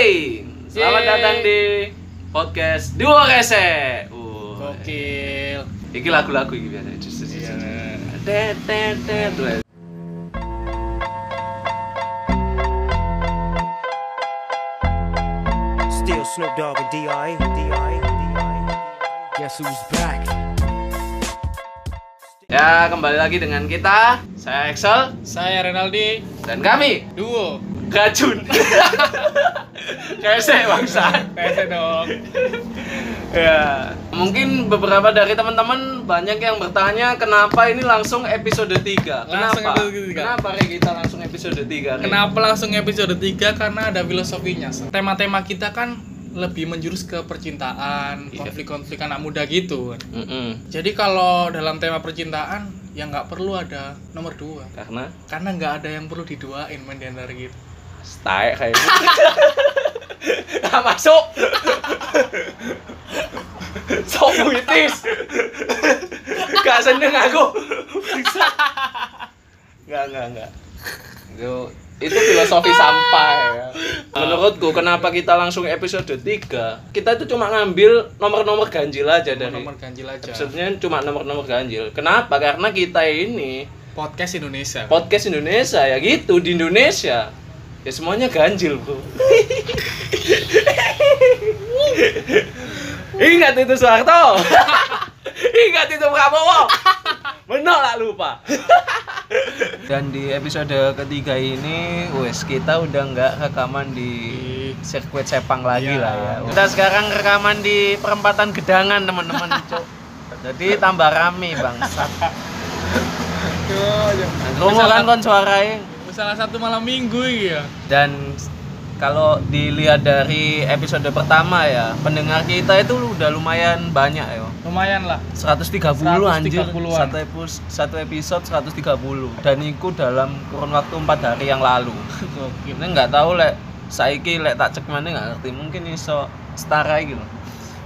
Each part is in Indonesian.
Hey, selamat Yeay. datang di podcast Dua Rese. Uh, Gokil. Iki lagu-lagu iki biasa. Cus, cus, Iya. cus. Tet, tet, tet. Tuh. Still Snoop Dogg and D.I. D.I. D.I. Guess who's back? Ya, kembali lagi dengan kita. Saya Excel Saya Renaldi. dan kami Duo. Gajun. Rese bangsa. Pese dong. Ya, mungkin beberapa dari teman-teman banyak yang bertanya kenapa ini langsung episode 3. Langsung Kenapa? episode tiga. Kenapa Re, kita langsung episode 3? Re? Kenapa langsung episode 3? Karena ada filosofinya. Tema-tema kita kan lebih menjurus ke percintaan, Iya. konflik-konflik anak muda gitu. Mm-mm. Jadi kalau dalam tema percintaan ya nggak perlu ada nomor dua Karena karena nggak ada yang perlu diduain main di antara gitu. Stai kayak gitu. Nah, masuk. Sok puitis. Gak seneng aku. Enggak, enggak, enggak. Itu, itu filosofi sampah ya. Menurutku kenapa kita langsung episode 3? Kita itu cuma ngambil nomor-nomor ganjil aja dari Nomor ganjil aja. episodenya cuma nomor-nomor ganjil. Kenapa? Karena kita ini Podcast Indonesia. podcast Indonesia ya gitu di Indonesia ya semuanya ganjil bro ingat itu Soeharto. Ingat itu Prabowo. Menolak lupa. Dan di episode ketiga ini wes kita udah nggak rekaman di sirkuit Sepang lagi Iya. lah ya. Kita sekarang rekaman di perempatan Gedangan teman-teman Cuk. jadi tambah rame bangsat. Romo kan kon suarain Salah satu malam minggu ya. dan kalau dilihat dari episode pertama ya pendengar kita itu udah lumayan banyak ya Lumayan lah. 130 anjir. 130-an. satu, episode, satu episode 130 dan itu dalam kurun waktu empat hari yang lalu. Ini nggak tahu lek saiki lek tak cek mana nggak ngerti. Mungkin iso setara gitu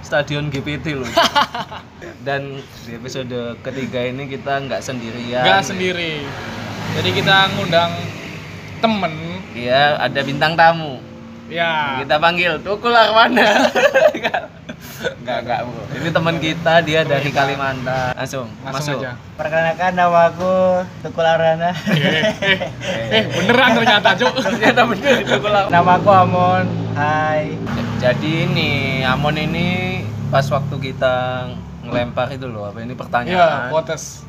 stadion GPT loh dan di episode ketiga ini kita nggak sendirian Nggak sendiri. Jadi kita ngundang temen. iya ada bintang tamu Ya. kita panggil Tukul Arwana enggak enggak bro ini teman kita dia dari Kalimantan langsung, Langsung masuk aja. Perkenalkan nama aku Tukul Arana. Eh, eh, eh, beneran ternyata, Cuk. ternyata bener Tukul Arwana nama aku Amon. Hai. jadi ini Amon ini pas waktu kita ngelempar itu loh apa ini Iya, pertanyaan quotes.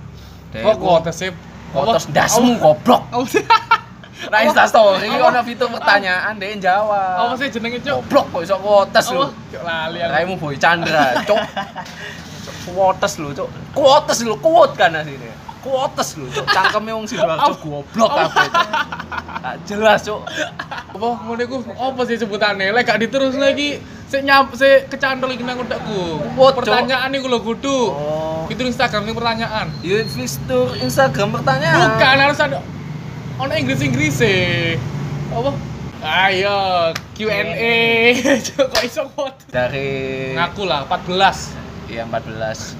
Dek, Oh, quotes sih. Kotos dasmu goblok Oh, sih. nah insta story ono fitur pertanyaan deh jawab Apa sih jenenge, Cuk? goblok kok iso kotes lu Oh, Cuk lali aku. Raimu Boy Chandra, cok. Kuotes lu, cok. Kuotes lu, kuot kan asine. Kuotes lu, cok. Cangkeme wong Sidoarjo goblok kabeh. Gak jelas, cok. Apa ngono iku? Apa sih sebutane? Lek gak diterus lagi sik nyampe sik kecantol iki nang Cuk. Pertanyaan iku lho kudu. Oh. Itu Instagram ini pertanyaan. Ya fitur Instagram pertanyaan. Bukan harus ada ono Inggris-Inggris e. Apa? Ayo Q&A. Kok iso quote? Dari Ngaku lah 14. ya 14.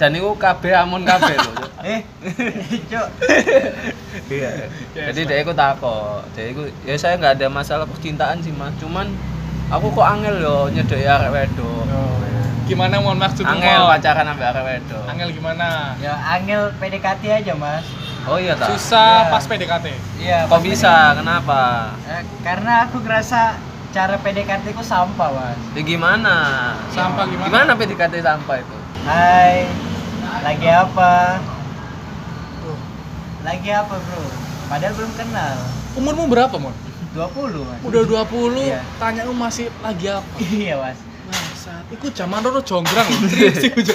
Dan itu KB Amon KB lho. Eh, Cok. Iya. Jadi dia ikut takut. Dia ikut ya saya nggak ada masalah percintaan sih, Mas. Cuman aku kok angel yo nyedeki arek wedok. Oh, Gimana mohon maksudmu? Angel pacaran sampai arek wedok. Angel gimana? Ya Angel PDKT aja, Mas. Oh iya tak. Susah Iya. pas PDKT. Iya. Kok pas bisa? Kenapa? PDKT. Eh, karena aku ngerasa cara PDKT ku sampah, Mas. Ya gimana? Sampah gimana? Gimana PDKT sampah itu? Hai. Lagi apa? Lagi apa, Bro? Padahal belum kenal. Umurmu berapa, Mon? 20, Mas. Udah 20, Iya. tanya lu masih lagi apa? Iya, Mas. Bangsat, iku zaman dulu jonggrang lho, Cuk.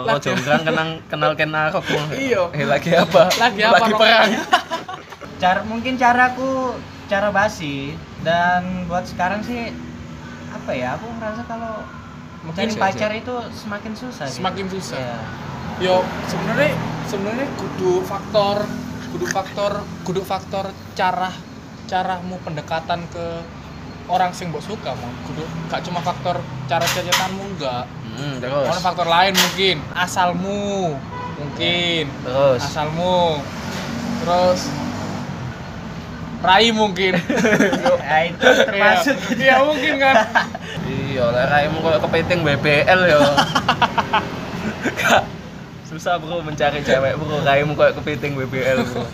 Oh, jonggrang kenal kenal kenal kok. Iya. Eh, lagi apa? Lagi apa, Lagi perang. Cara mungkin caraku cara basi dan buat sekarang sih apa ya? Aku merasa kalau Mungkin cari pacar itu semakin susah. gitu. Semakin susah. Iya. Yo, sebenarnya sebenarnya kudu faktor kudu faktor kudu faktor cara caramu pendekatan ke orang sing mbok suka mon kudu gak cuma faktor cara cacatanmu enggak Hmm, terus. faktor lain mungkin asalmu mungkin Terus. asalmu terus Rai mungkin. Nah, itu termasuk Iya, mungkin kan. Iya, lah raimu koyo kepiting BBL ya. Susah bro mencari cewek bro, raimu koyo kepiting BBL bro.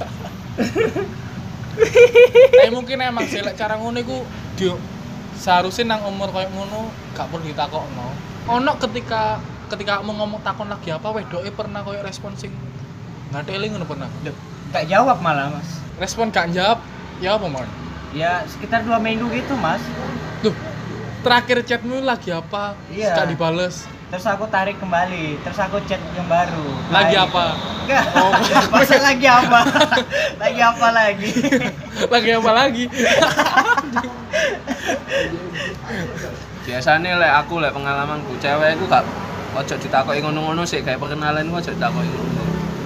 Tapi mungkin emang sih cara ngono iku dia seharusnya nang umur kayak ngono gak perlu ditakokno. Ono ketika ketika mau ngomong takon lagi apa wedoke pernah koyo respon sing ngadeli ngono pernah. Nggak jawab malah mas Respon gak jawab ya apa mon? ya sekitar dua minggu gitu mas Duh, terakhir chatmu lagi apa? Iya. Gak dibales. Terus aku tarik kembali terus aku chat yang baru Lagi apa? enggak Oh. masa lagi apa lagi apa lagi lagi apa lagi? Biasanya lek aku lek pengalamanku cewek iku gak ojo ditakoki ngono-ngono sih kayak perkenalan iku ojo ditakoki ngono.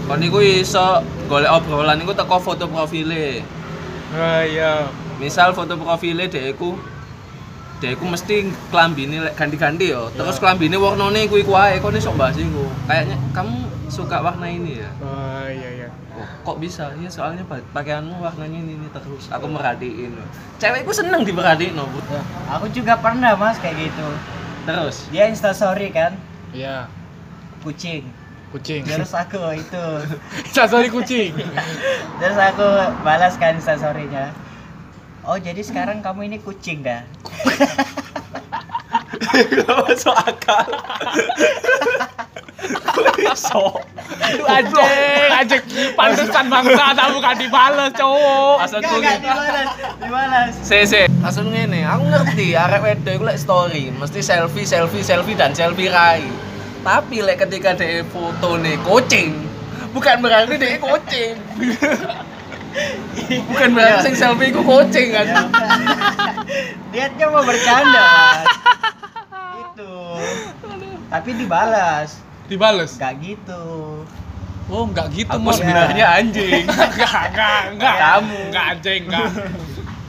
Kon iku iso golek obrolan iku teko foto profile. Ah iya. Misal foto profile dhek dhek iku mesti klambine lek ganti-ganti yo. Terus klambine warnane iku iku ae kon iso bahas iku. Kayaknya kamu suka warna ini ya. Ah iya iya. Oh, kok bisa? Ya soalnya pa- pakaianmu warnanya ini, ini terus. Aku merhatiin. Cewekku seneng diperhatiin, no, Bu. aku juga pernah mas kayak gitu Terus dia instastory kan Iya. kucing Kucing. terus aku itu Sorry kucing. terus aku balas kan instastorynya oh jadi sekarang kamu ini kucing dah Gak masuk akal. Sok. Lu anjing, anjing. Pantesan bangsa tak bukan dibales, cowok. Enggak, gini. dibalas dibalas Se se. Maksud ngene, aku ngerti arek wedo iku lek story, mesti selfie, selfie, selfie dan selfie rai. Tapi lek ketika dia foto nih kucing, bukan berarti dia kucing. Bukan berarti sing selfie ku kucing kan. Niatnya mau bercanda, Mas. Itu. Tapi dibalas. Dibales. Enggak gitu. Oh, enggak gitu, Aku Mon. sebenarnya anjing. Enggak, enggak, enggak. Kamu. Enggak anjing, enggak.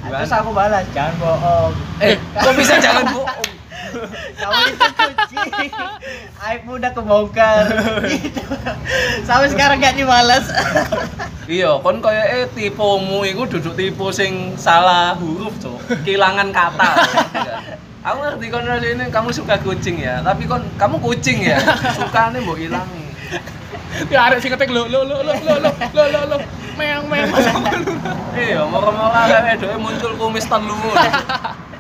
Terus aku balas, jangan bohong. Eh, kok bisa jangan bohong? Kamu itu kucing. Aibmu udah kebongkar. Gitu. Sampai sekarang gak dibalas. Iya, kon koyo eh tipemu iku duduk tipe sing salah huruf, Cuk. Kehilangan kata. Aku ngerti kon ini kamu suka kucing ya, tapi kon kamu kucing ya. Sukane mbok ilangi. Ya arek sing ketik lo lo lo lo lo lo lo lo lo meong meong Iya, moro-moro arek wedoke muncul kumis telu.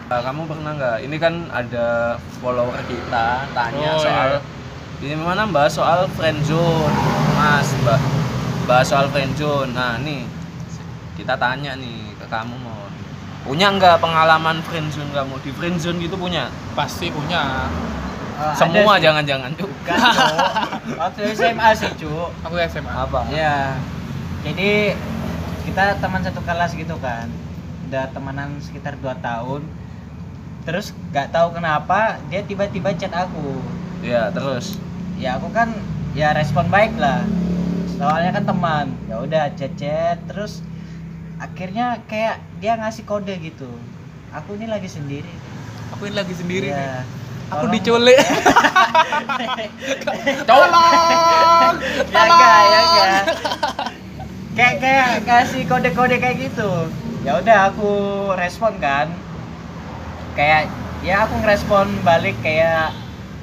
Nah, kamu pernah nggak? Ini kan ada follower kita tanya Oh, soal iya. ini mana bahas soal friendzone, Mas, Mbak. Bahas soal friendzone. Nah, nih kita tanya nih ke kamu mau punya nggak pengalaman friendzone kamu di friendzone gitu punya? Pasti punya. Oh, ada Semua jangan-jangan tuh. Waktu SMA sih, Cuk. Aku SMA. Apa? Iya. Jadi kita teman satu kelas gitu kan. Udah temenan sekitar 2 tahun. Terus nggak tahu kenapa dia tiba-tiba chat aku. Iya, terus. Ya aku kan ya respon baik lah. Soalnya kan teman. Ya udah chat-chat terus akhirnya kayak dia ngasih kode gitu. Aku ini lagi sendiri. Aku ini lagi sendiri nih. Iya. Aku Tolong- diculik. Tolong. ya enggak ya enggak kayak kayak kasih kode-kode kayak gitu ya udah aku respon kan kayak ya aku ngerespon balik kayak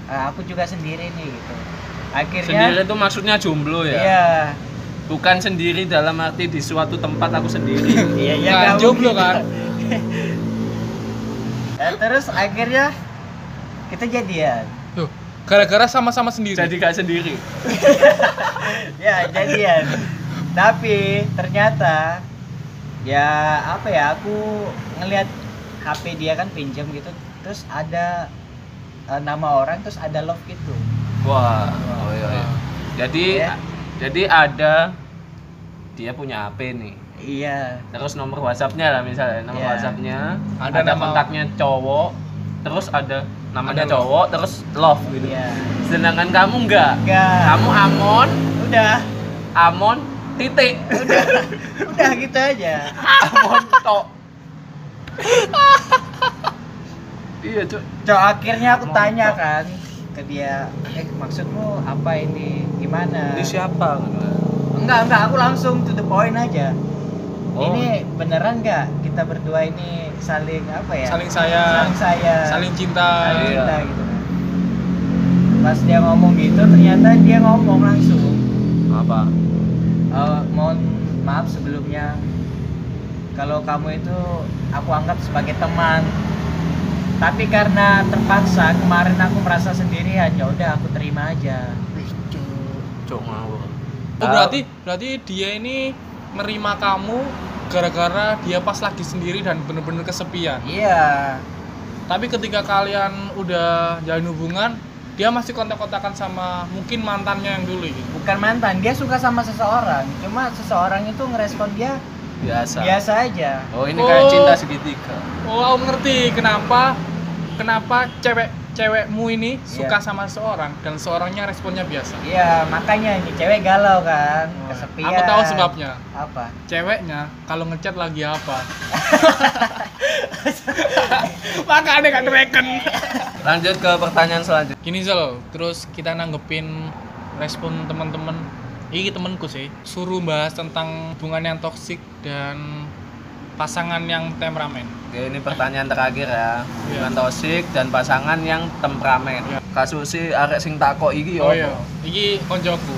"Ah, aku juga sendiri nih gitu akhirnya Sendiri itu maksudnya jomblo ya? iya Bukan sendiri dalam arti di suatu tempat aku sendiri. iya iya Nggak, nggak jomblo kan? Ya, terus akhirnya kita jadian Tuh, gara-gara sama-sama sendiri. Jadi gak sendiri. ya jadian tapi ternyata ya apa ya aku ngelihat HP dia kan pinjam gitu terus ada eh, nama orang terus ada love gitu Wah, oh iya, iya. Jadi Ya. jadi ada dia punya HP nih. iya Terus nomor WhatsAppnya lah misalnya, nomor Iya. WhatsAppnya Ada ada, nama- kontaknya cowok, terus ada namanya Ada love. cowok, terus love gitu. iya Sedangkan kamu enggak. enggak Kamu Amon, udah Amon titik. udah udah gitu aja Amon tok. Iya, Cuk. Cok akhirnya aku tanya kan ke dia eh maksudmu apa ini gimana Ini siapa? enggak enggak aku langsung to the point aja Oh. Ini beneran nggak kita berdua ini saling apa ya? saling sayang saling sayang. saling cinta saling Iya. cinta gitu kan. Pas dia ngomong gitu ternyata dia ngomong langsung apa "Eh, mohon maaf sebelumnya kalau kamu itu aku anggap sebagai teman. Tapi karena terpaksa kemarin aku merasa sendirian ya udah aku terima aja. Cok ngawur. Oh berarti berarti dia ini nerima kamu gara-gara dia pas lagi sendiri dan bener-bener kesepian. iya. Tapi ketika kalian udah jalin hubungan, dia masih kontak-kontakan sama mungkin mantannya yang dulu gitu. bukan mantan dia suka sama seseorang. Cuma seseorang itu ngerespon dia biasa biasa aja oh ini kayak Oh. cinta segitiga Oh, aku ngerti kenapa kenapa cewek cewekmu ini suka Iya. sama seorang dan seorangnya responnya biasa. iya makanya ini cewek galau kan kesepian Aku tahu sebabnya. apa Ceweknya kalau ngechat lagi apa? Makanya gak direken. lanjut ke pertanyaan selanjutnya Gini Zal, terus kita nanggepin respon teman-teman. Ini temenku sih, suruh bahas tentang hubungan yang toksik dan pasangan yang temperamen. Oke, ini pertanyaan terakhir ya. Iya. Hubungan toksik dan pasangan yang temperamen. Iya. Kasus si arek sing takok iki yo. Oh iya, ini koncoku.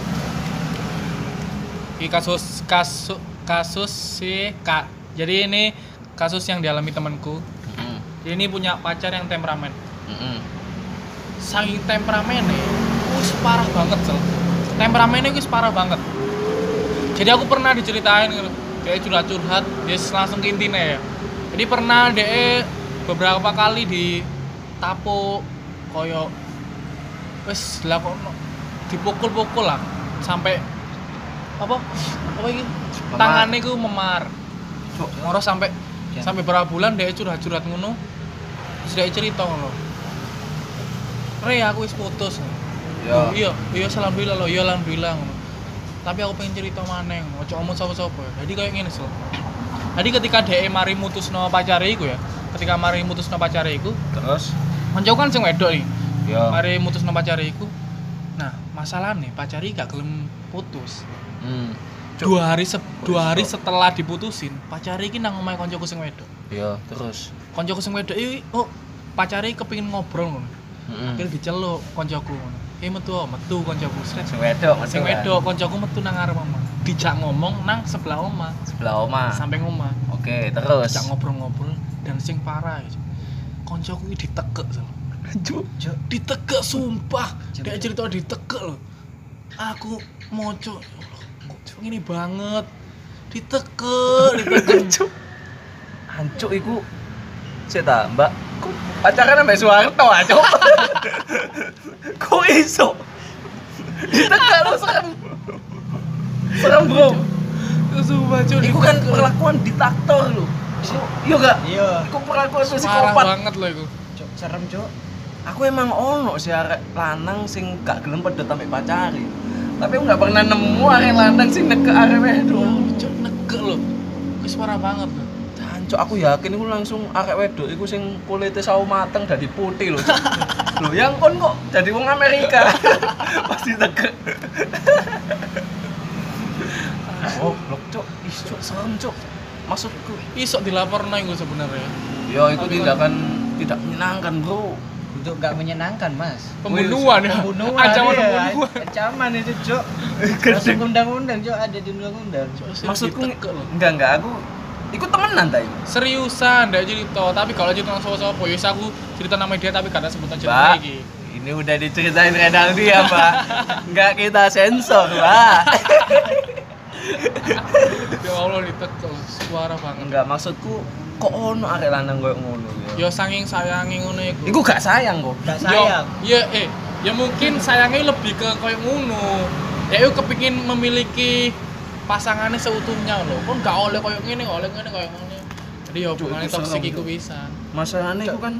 Ini kasus kasus kasus si kak. Jadi ini kasus yang dialami temanku. Dia ini punya pacar yang temperamen. Heeh. Saking temperamennya, wis parah banget sel. Temperamennya wis parah banget. Jadi aku pernah diceritain gitu. Dia curhat-curhat, dia langsung ke intinya ya. Jadi pernah dia beberapa kali ditapo koyo wis lah kok dipukul-pukul lah sampai apa apa ini Memar. tangannya ku memar Cuk, ngoro sampai Ya. sampai berapa bulan dia curhat-curhat ngono dia cerita ngono Re aku wis putus Yo. Oh, iya iya alhamdulillah lo iya alhamdulillah tapi aku pengen cerita maneh ngono ojo omong sapa-sapa jadi kayak ngene sih. Jadi ketika dia mari mutusno pacare iku ya ketika mari mutusno pacare iku Terus? koncoku kan sing wedok nih yo. mari mutusno pacare iku. Nah masalahnya pacare gak gelem putus. Hmm. Cuk. dua hari se- dua hari setelah diputusin pacare iki nang omahe koncoku sing wedok. Yo, terus. koncoku sing wedok iki oh pacare kepengin ngobrol ngono. Heeh. akhirnya diceluk koncoku ngono eh metu oh, metu koncoku sret Sing wedok, sing metu kan? wedok koncoku metu nang ngarep omah dijak ngomong nang sebelah omah Sebelah oma. sampai omah Oke, terus. dijak ngobrol-ngobrol dan sing parah ya koncoku iki ditekek Sal. Cuk. Ditekek sumpah dia cerita ditekek loh aku moco ini banget ditekek ditekek Cuk. Hancuk iku ta, Mbak. Kok pacaran sampai Soeharto ah, Cuk. Kok iso? Ditekan lo serem. Serem, Bro. sumpah cuy Iku kan perlakuan diktator lo. Iya gak? iya Iku perlakuan parah psikopat. banget loh itu serem cuk Aku emang ono si arek lanang sing gak gelem pedot sampe pacari. Tapi aku gak pernah nemu arek lanang sing nek arek wedok. Cuk, negek loh wis parah banget loh Jancuk aku yakin iku langsung arek wedok iku sing kulite sawo mateng dadi putih lho. Lho yang kon kok jadi wong Amerika. Pasti tegek. Oh, blok cuk. Ih, cuk, serem cuk. Maksudku, isok dilaporno iku sebenarnya ya itu tindakan tidak menyenangkan, Bro. itu gak menyenangkan mas pembunuhan ya pembunuhan ancaman iya. pembunuhan ancaman itu cuk masuk undang-undang cuk ada di undang-undang Maksudku enggak enggak aku ikut temenan ta seriusan ndak cerita tapi kalau cerita nang sapa-sapa ya aku cerita nama dia tapi gak ada sebutan cerita iki ini udah diceritain Renaldi ya, Mbak. Enggak kita sensor, Mbak. ya Allah ditekek loh suara banget Enggak, maksudku kok ono arek lanang koyo ngono ya. ya saking sayangi ngono iku Iku gak sayang kok. gak Ya, sayang ya eh ya mungkin sayangnya lebih ke kayak ngono ya itu kepingin memiliki pasangannya seutuhnya loh kan gak oleh kayak gini gak oleh gini kayak gini jadi ya hubungannya itu toksik iku Cuk. bisa Masalahnya iku kan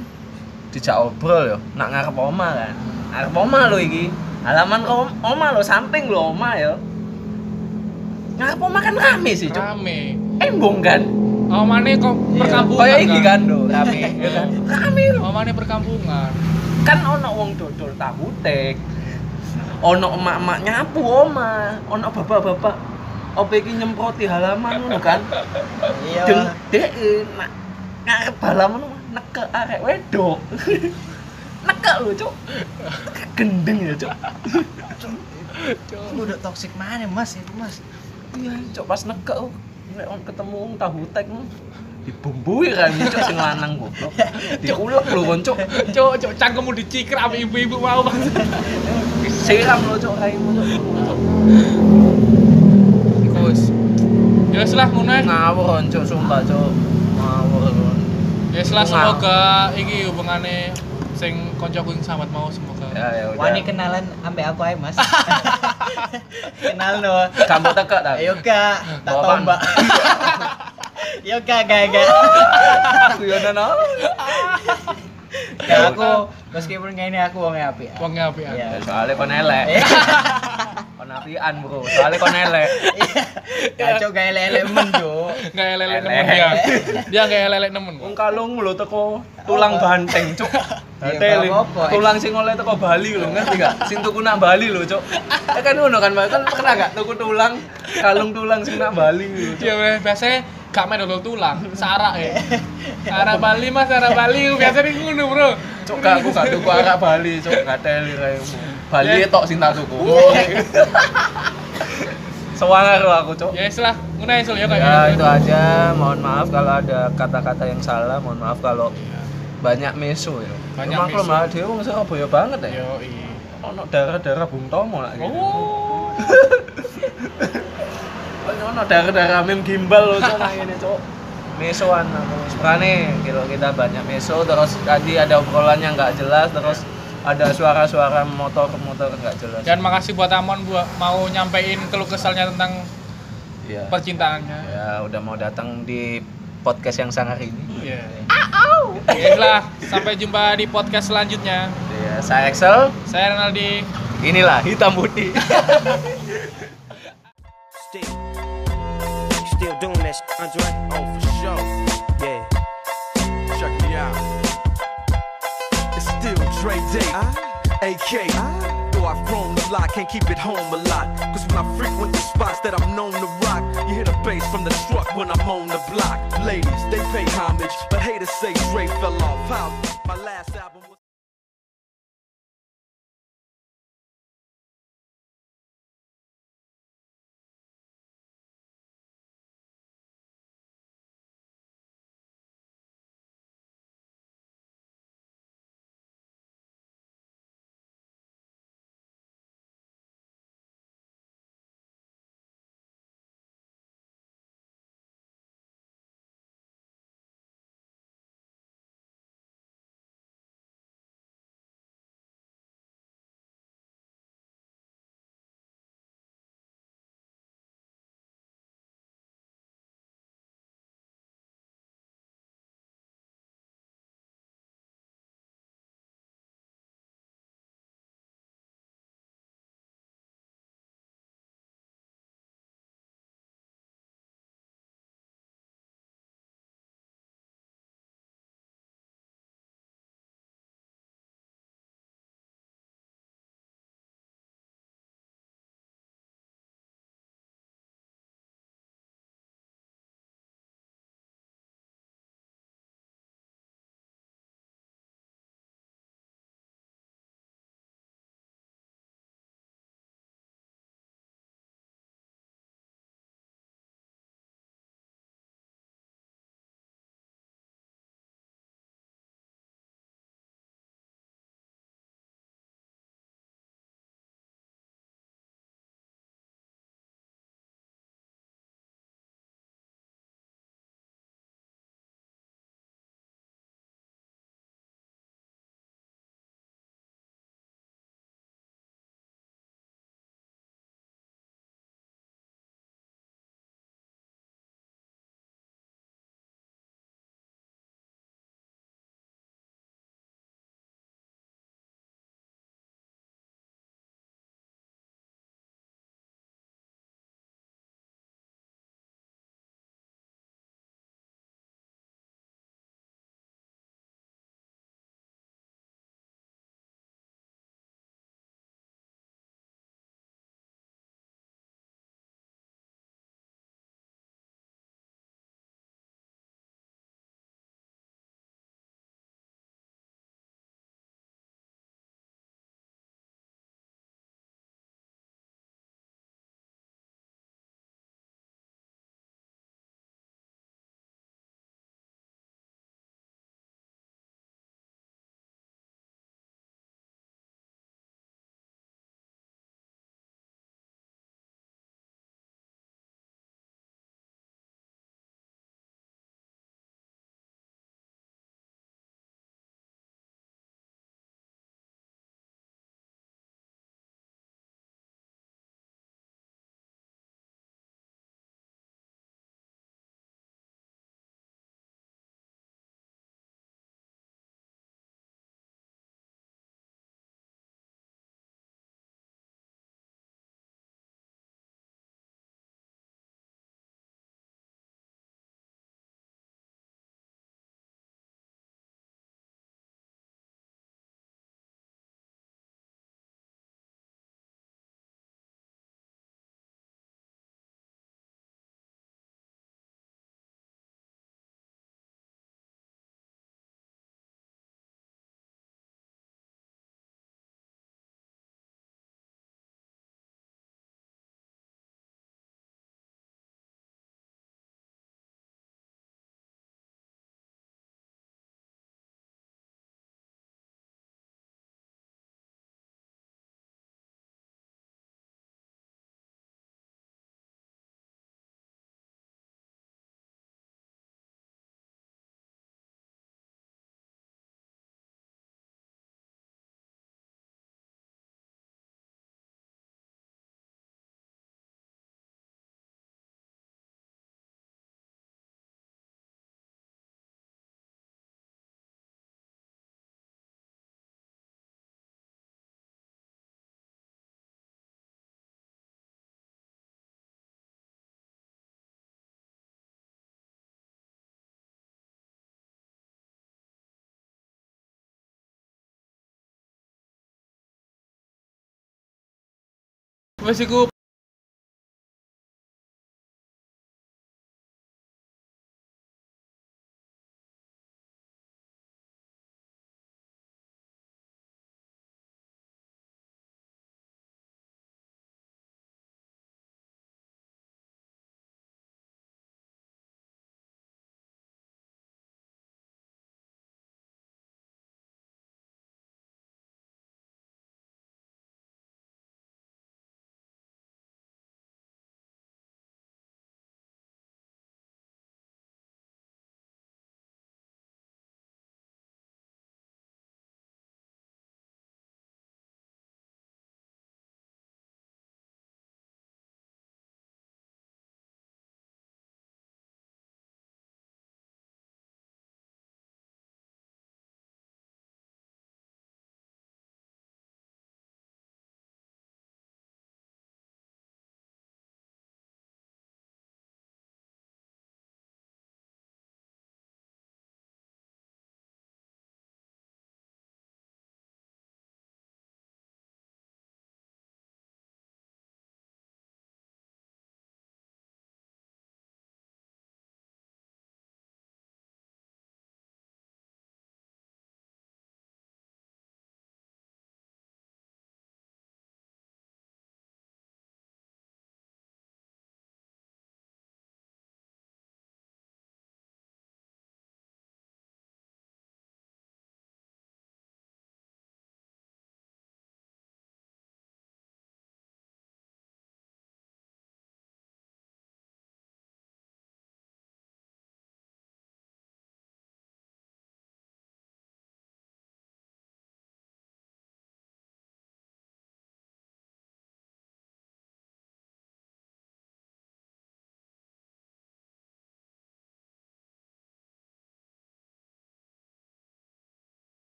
dijak obrol ya, nak ngarep oma kan. Ngarep oma lho iki. Halaman om, oma lho, samping lho oma ya. Ngarep oma kan rame sih, Cuk. rame Embung kan. omane kok perkampungan Kayak iki kan lho, rame. ya kan? Rame lho. omane perkampungan Kan ono wong dodol tahu tek. Ono emak-emak nyapu oma, ono bapak-bapak Apa iki nyemproti halaman ngono kan? Iya. Deng dek nak ngarep halaman neke arek wedok. neke lho, Cuk. Gendeng ya, Cuk. Lu udah toxic mana mas itu mas? Iya, Cuk pas neke oh, nek on ketemu tahu tek oh, dibumbui kan Cuk sing lanang goblok. Diulek lho kon, Cuk. Cuk, cuk cangkemmu dicikir sama ibu-ibu mau bang. Siram lho, Cuk, raimu, Cuk. Ya wis lah ngono ae. Ngawur Cuk, sumpah, Cuk. Ngawur. Ya wis lah semoga iki hubungane sing kancaku sing sambat mau semoga. Ya ya udah. Wani kenalan ambek aku aja mas. Kenal no. Kamu teka ta? Ayo kak, tak Bawa tahu apaan? mbak. Yo kak, kak, kak. Aku yo nono. Ya aku meskipun kayak ini aku wongnya api. ya. Apik. Iya. Ya, soalnya kon elek. Eh, Kon apian, Bro. Soalnya kon elek. Kacau gaya lele men jo. Enggak elek Elek. nemen dia. Dia enggak elek nemen. Wong kalung lho teko tulang banteng, Cuk. Iya, apa-apa. tulang sing oleh teko Bali lho, ngerti gak? Sing tuku nak Bali lho, Cuk. Ya kan ngono kan. Kan pernah gak tuku tulang, kalung tulang sing nak Bali lho. Iya, biasanya gak main dodol tulang, sarak ya. Sarak Bali mas, sarak Bali, biasanya ngono bro. Cuk, gak aku gak tuku arak Bali, Cuk. Gak teli kayakmu. Bali Ya. tok sing tak tuku. Sewangar lho aku, Cuk. Ya wis lah, ngono ae Sul, ya kayak Ya itu aja. Mohon maaf kalau ada kata-kata yang salah. Mohon maaf kalau banyak meso ya. Banyak meso. malah dia wong Surabaya banget ya. Yo, iya. Ono darah-darah Bung Tomo lah gitu. Oh. Ono darah-darah mem gimbal loh cok ini cok. Mesoan aku. Sebenarnya kalau kita banyak meso terus tadi ada obrolan yang nggak jelas terus ada suara-suara motor-motor nggak jelas. Dan makasih buat Amon buat mau nyampein keluh kesalnya tentang Iya. percintaannya. Ya udah mau datang di podcast yang sangar ini. Iya. Ya lah, sampai jumpa di podcast selanjutnya. Ya, saya Excel. Saya Renaldi. Inilah hitam putih. Still, you still doing that, shit, Andre? Oh, for sure. Yeah. Check me out. It's still Dre Day, AK. Ah. Ah. Though I've grown a lot, can't keep it home a lot. Cause when I frequent the spots that I'm known to rock, you hear the bass from the truck when I'm on the block. Ladies, they pay homage, but haters say Dre fell off. How? My last album was. wis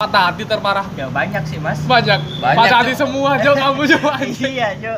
patah hati terparah. Ya banyak sih mas. Banyak, Banyak, patah hati semua Jo kamu coba iya Jo